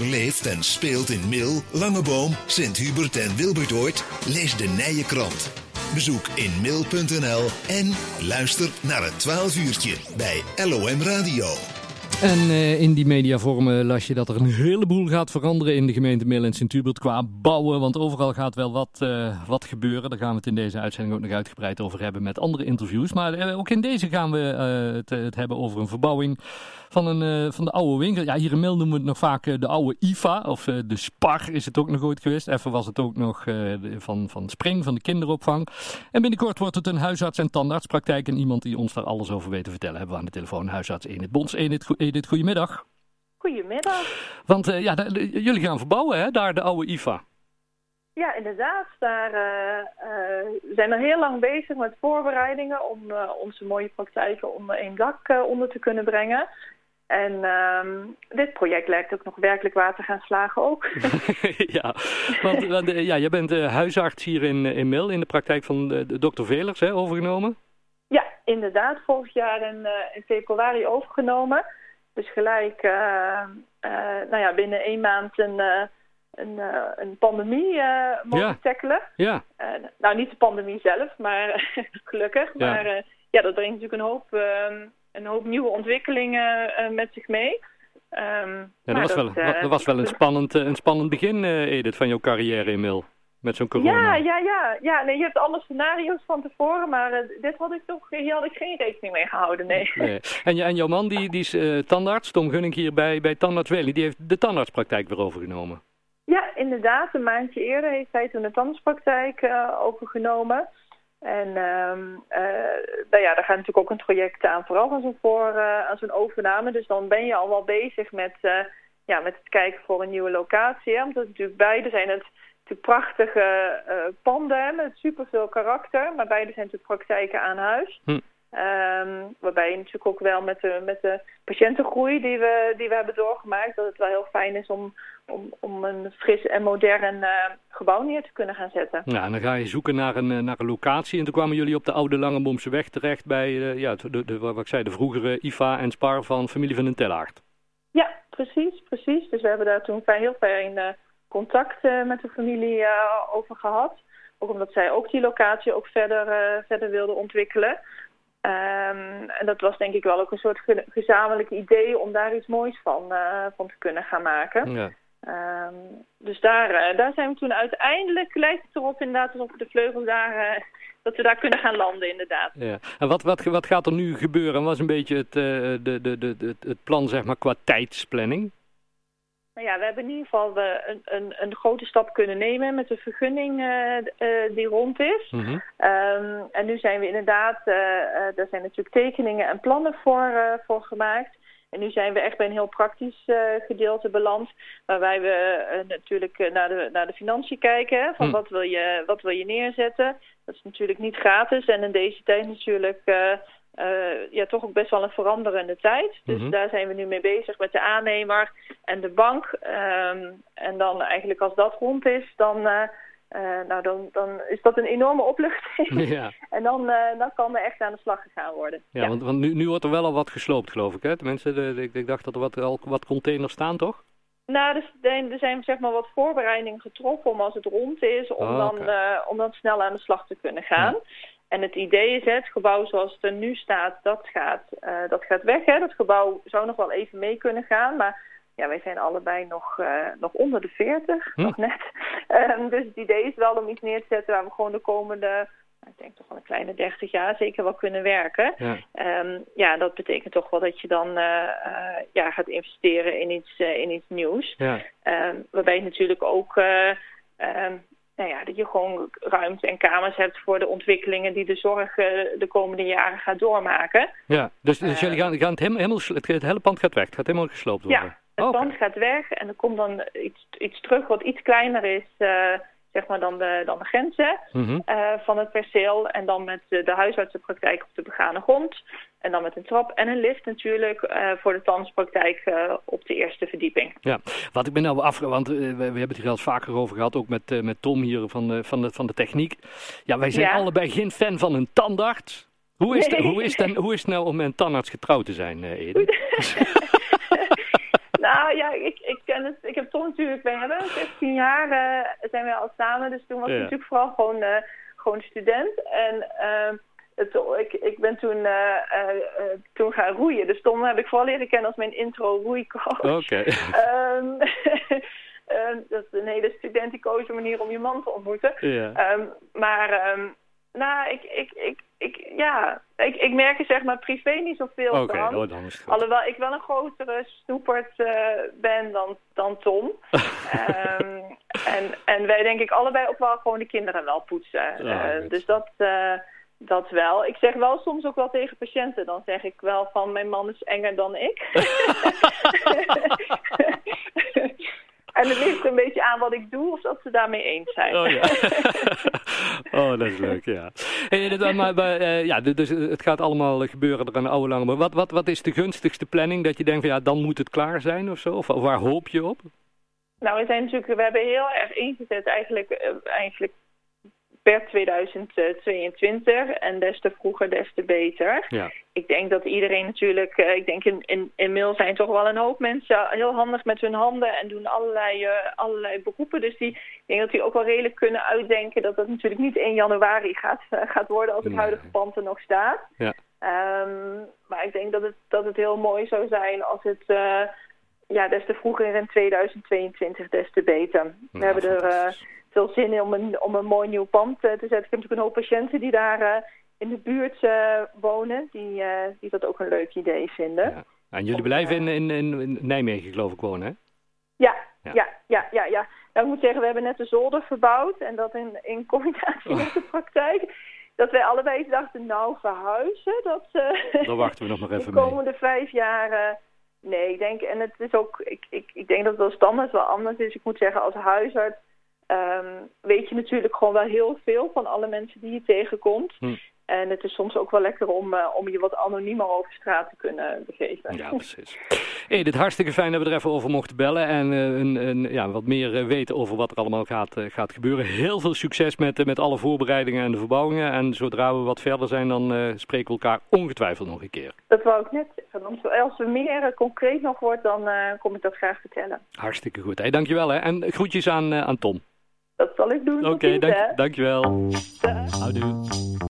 leeft en speelt in Mil, Langeboom, Sint-Hubert en Wilbertoort? Lees de Nije Krant. Bezoek inmil.nl en luister naar het 12 uurtje bij LOM Radio. En uh, in die mediavormen las je dat er een heleboel gaat veranderen in de gemeente Mil en Sint-Hubert qua bouwen. Want overal gaat wel wat, uh, wat gebeuren. Daar gaan we het in deze uitzending ook nog uitgebreid over hebben met andere interviews. Maar uh, ook in deze gaan we het, het, hebben over een verbouwing van, een, van de oude winkel. Ja, hier in Mil noemen we het nog vaak de oude IFA of de Spar is het ook nog ooit geweest. Even was het ook nog van, van Spring, van de kinderopvang. En binnenkort wordt het een huisarts- en tandartspraktijk. En iemand die ons daar alles over weet te vertellen hebben we aan de telefoon. Huisarts Enid Bons. Enid, Edith, goedemiddag. Goedemiddag. Want uh, ja, jullie gaan verbouwen, hè, daar de oude IFA. Ja, inderdaad. Daar uh, uh, zijn er heel lang bezig met voorbereidingen om onze mooie praktijken onder één dak onder te kunnen brengen. En ehm, dit project lijkt ook nog werkelijk waar te gaan slagen ook. ja, want, want ja, je bent huisarts hier in, in Mil, in de praktijk van de, dokter Velers, hè, overgenomen? Ja, inderdaad. Vorig jaar in, in februari overgenomen. Dus gelijk uh, uh, nou ja, binnen één maand een, uh, een, een pandemie mogen ja. tackelen. Ja. nou, niet de pandemie zelf, maar gelukkig. Ja. Maar ja, dat brengt natuurlijk een hoop, een hoop nieuwe ontwikkelingen met zich mee. Um, ja, dat, was dat, wel, dat was wel een spannend, een spannend begin, Edith, van jouw carrière in Mil met zo'n corona. Ja, ja, ja. ja nee, je hebt alle scenario's van tevoren, maar uh, dit had ik toch, hier had ik geen rekening mee gehouden, nee. nee. En, en jouw man, die, die is uh, tandarts, Tom Gunning hier bij, bij Tandarts Wely, die heeft de tandartspraktijk weer overgenomen. Ja, inderdaad. Een maandje eerder heeft hij toen de tandartspraktijk uh, overgenomen. En um, nou ja, daar gaat natuurlijk ook een traject aan vooraf aan zo'n, voor, aan zo'n overname. Dus dan ben je al wel bezig met, ja, met het kijken voor een nieuwe locatie. Hè? Omdat natuurlijk beide zijn het natuurlijk prachtige uh, panden met superveel karakter. Maar beide zijn natuurlijk praktijken aan huis. Hm. Um, waarbij je natuurlijk ook wel met de, met de patiëntengroei die we, die we hebben doorgemaakt... dat het wel heel fijn is om, om, om een fris en modern uh, gebouw neer te kunnen gaan zetten. Ja, en dan ga je zoeken naar een, naar een locatie. En toen kwamen jullie op de oude Langebomse weg terecht... bij uh, ja, de, de, wat ik zei, de vroegere IFA en Spar van familie van den Tellaert. Ja, precies, precies. Dus we hebben daar toen heel fijn contact uh, met de familie uh, over gehad. Ook omdat zij ook die locatie ook verder, uh, verder wilden ontwikkelen. Um, en dat was denk ik wel ook een soort ge gezamenlijk idee om daar iets moois van, van te kunnen gaan maken. Ja. Um, dus daar, daar zijn we toen uiteindelijk, lijkt het erop inderdaad alsof de vleugels daar, dat we daar kunnen gaan landen inderdaad. Ja. En wat, wat, wat gaat er nu gebeuren? Wat is een beetje het, de, de, de, het plan zeg maar qua tijdsplanning? Nou ja, we hebben in ieder geval uh, een, een, een, grote stap kunnen nemen met de vergunning uh, uh, die rond is. Mm -hmm. um, en nu zijn we inderdaad, daar zijn natuurlijk tekeningen en plannen voor, voor gemaakt. En nu zijn we echt bij een heel praktisch gedeelte beland. Waarbij we natuurlijk naar, de, naar de financiën kijken. Hè, van mm. wat, wil je, wat wil je neerzetten? Dat is natuurlijk niet gratis. En in deze tijd natuurlijk uh, ja, toch ook best wel een veranderende tijd. Dus mm-hmm. daar zijn we nu mee bezig met de aannemer en de bank. Um, en dan eigenlijk als dat rond is, dan, uh, uh, nou, dan, dan is dat een enorme opluchting. Ja. en dan, dan kan er echt aan de slag gegaan worden. Ja, ja. want, want nu, nu wordt er wel al wat gesloopt, geloof ik. Hè? Tenminste, de, de, ik dacht dat er wat, al wat containers staan, toch? Nou, er zijn zeg maar wat voorbereidingen getroffen om als het rond is, om, oh, dan, om dan snel aan de slag te kunnen gaan. Ja. En het idee is, het gebouw zoals het er nu staat, dat gaat, uh, dat gaat weg. Hè. Dat gebouw zou nog wel even mee kunnen gaan, maar ja, wij zijn allebei nog, uh, nog onder de 40, hm. nog net. Um, dus het idee is wel om iets neer te zetten waar we gewoon de komende, nou, ik denk toch wel een kleine 30 jaar zeker wel kunnen werken. Ja, um, ja dat betekent toch wel dat je dan uh, ja, gaat investeren in iets, in iets nieuws. Ja. Um, waarbij je natuurlijk ook nou ja, dat je gewoon ruimte en kamers hebt voor de ontwikkelingen die de zorg uh, de komende jaren gaat doormaken. Ja, dus, dus jullie gaan, gaan het, helemaal, het, het, hele pand gaat weg, het gaat helemaal gesloopt worden? Ja, het oh, pand gaat weg en er komt dan iets, iets terug wat iets kleiner is... Uh, zeg maar dan de, dan de grenzen mm -hmm. uh, van het perceel. En dan met de, de huisartsenpraktijk op de begane grond. En dan met een trap en een lift natuurlijk uh, voor de tandartspraktijk uh, op de eerste verdieping. Ja, wat ik ben nou af, want we, we, hebben het hier al vaker over gehad, ook met, met Tom hier van de, van, de, van de techniek. Ja, wij zijn ja. allebei geen fan van een tandarts. Hoe is, nee. de, hoe, is dan, hoe is het nou om met een tandarts getrouwd te zijn, Ede? Nou ja, ik, ik ken het. Ik heb Tom natuurlijk. Wij hebben 16 jaar zijn we al samen. Dus toen was ik natuurlijk vooral gewoon, gewoon student. En uh, het, ik, ik ben toen, toen gaan roeien. Dus Tom heb ik vooral leren kennen als mijn intro roeicoach. Oké. Okay. Um, dat is een hele studenticoze manier om je man te ontmoeten. Um, maar nou, ik, ik, ik, ik, ja, ik, ik merk er zeg maar privé niet zoveel okay, van. Oh, dan is het Alhoewel ik wel een grotere snoepert uh, ben dan, dan Tom. um, en, en wij denk ik allebei ook wel gewoon de kinderen wel poetsen. Ja, uh, dus dat, uh, dat wel. Ik zeg wel soms ook wel tegen patiënten. Dan zeg ik wel van mijn man is enger dan ik. En het ligt een beetje aan wat ik doe of dat ze daarmee eens zijn. Oh ja. oh, dat is leuk, ja. Hey, maar, maar, uh, ja dus het gaat allemaal gebeuren er een oude lange. Maar wat, wat, wat is de gunstigste planning dat je denkt van ja, dan moet het klaar zijn of zo? Of waar hoop je op? Nou, we zijn natuurlijk, we hebben heel erg ingezet eigenlijk, eigenlijk per 2022 en des te vroeger, des te beter. Ja. Ik denk dat iedereen natuurlijk, uh, ik denk in, in, in mail zijn toch wel een hoop mensen heel handig met hun handen en doen allerlei, uh, allerlei beroepen. Dus die, ik denk dat die ook wel redelijk kunnen uitdenken dat dat natuurlijk niet 1 januari gaat, uh, gaat worden als het Nee. huidige pand er nog staat. Ja. Um, maar ik denk dat het, dat het heel mooi zou zijn als het ja, des te vroeger in 2022, des te beter. We Ja, hebben er. Veel zin in om een, om een mooi nieuw pand uh, te zetten. Ik heb natuurlijk een hoop patiënten die daar uh, in de buurt uh, wonen, die, die dat ook een leuk idee vinden. Ja. En jullie blijven in, in, in, Nijmegen, geloof ik, wonen, hè? Ja, ja, ja, ja, ja. ja. Nou, ik moet zeggen, we hebben net de zolder verbouwd en dat in, in combinatie Oh. met de praktijk. Dat wij allebei dachten, nou, verhuizen, dat... Dan wachten we nog maar even de komende mee. vijf jaar... nee, ik denk, en het is ook, ik, ik, ik denk dat het wel standaard wel anders is. Ik moet zeggen, als huisarts Um, weet je natuurlijk gewoon wel heel veel van alle mensen die je tegenkomt. Hm. En het is soms ook wel lekker om, uh, om je wat anoniemer over straat te kunnen begeven. Ja, precies. Hey, dit hartstikke fijn dat we er even over mochten bellen en uh, een, een, ja, wat meer uh, weten over wat er allemaal gaat, gaat gebeuren. Heel veel succes met, met alle voorbereidingen en de verbouwingen. En zodra we wat verder zijn, dan spreken we elkaar ongetwijfeld nog een keer. Dat wou ik net zeggen. Als er meer concreet nog wordt, dan kom ik dat graag vertellen. Hartstikke goed. Hey, dankjewel hè. En groetjes aan, aan Tom. Dat zal ik doen. Oké, okay, dank, dankjewel. Dag. Houdoe.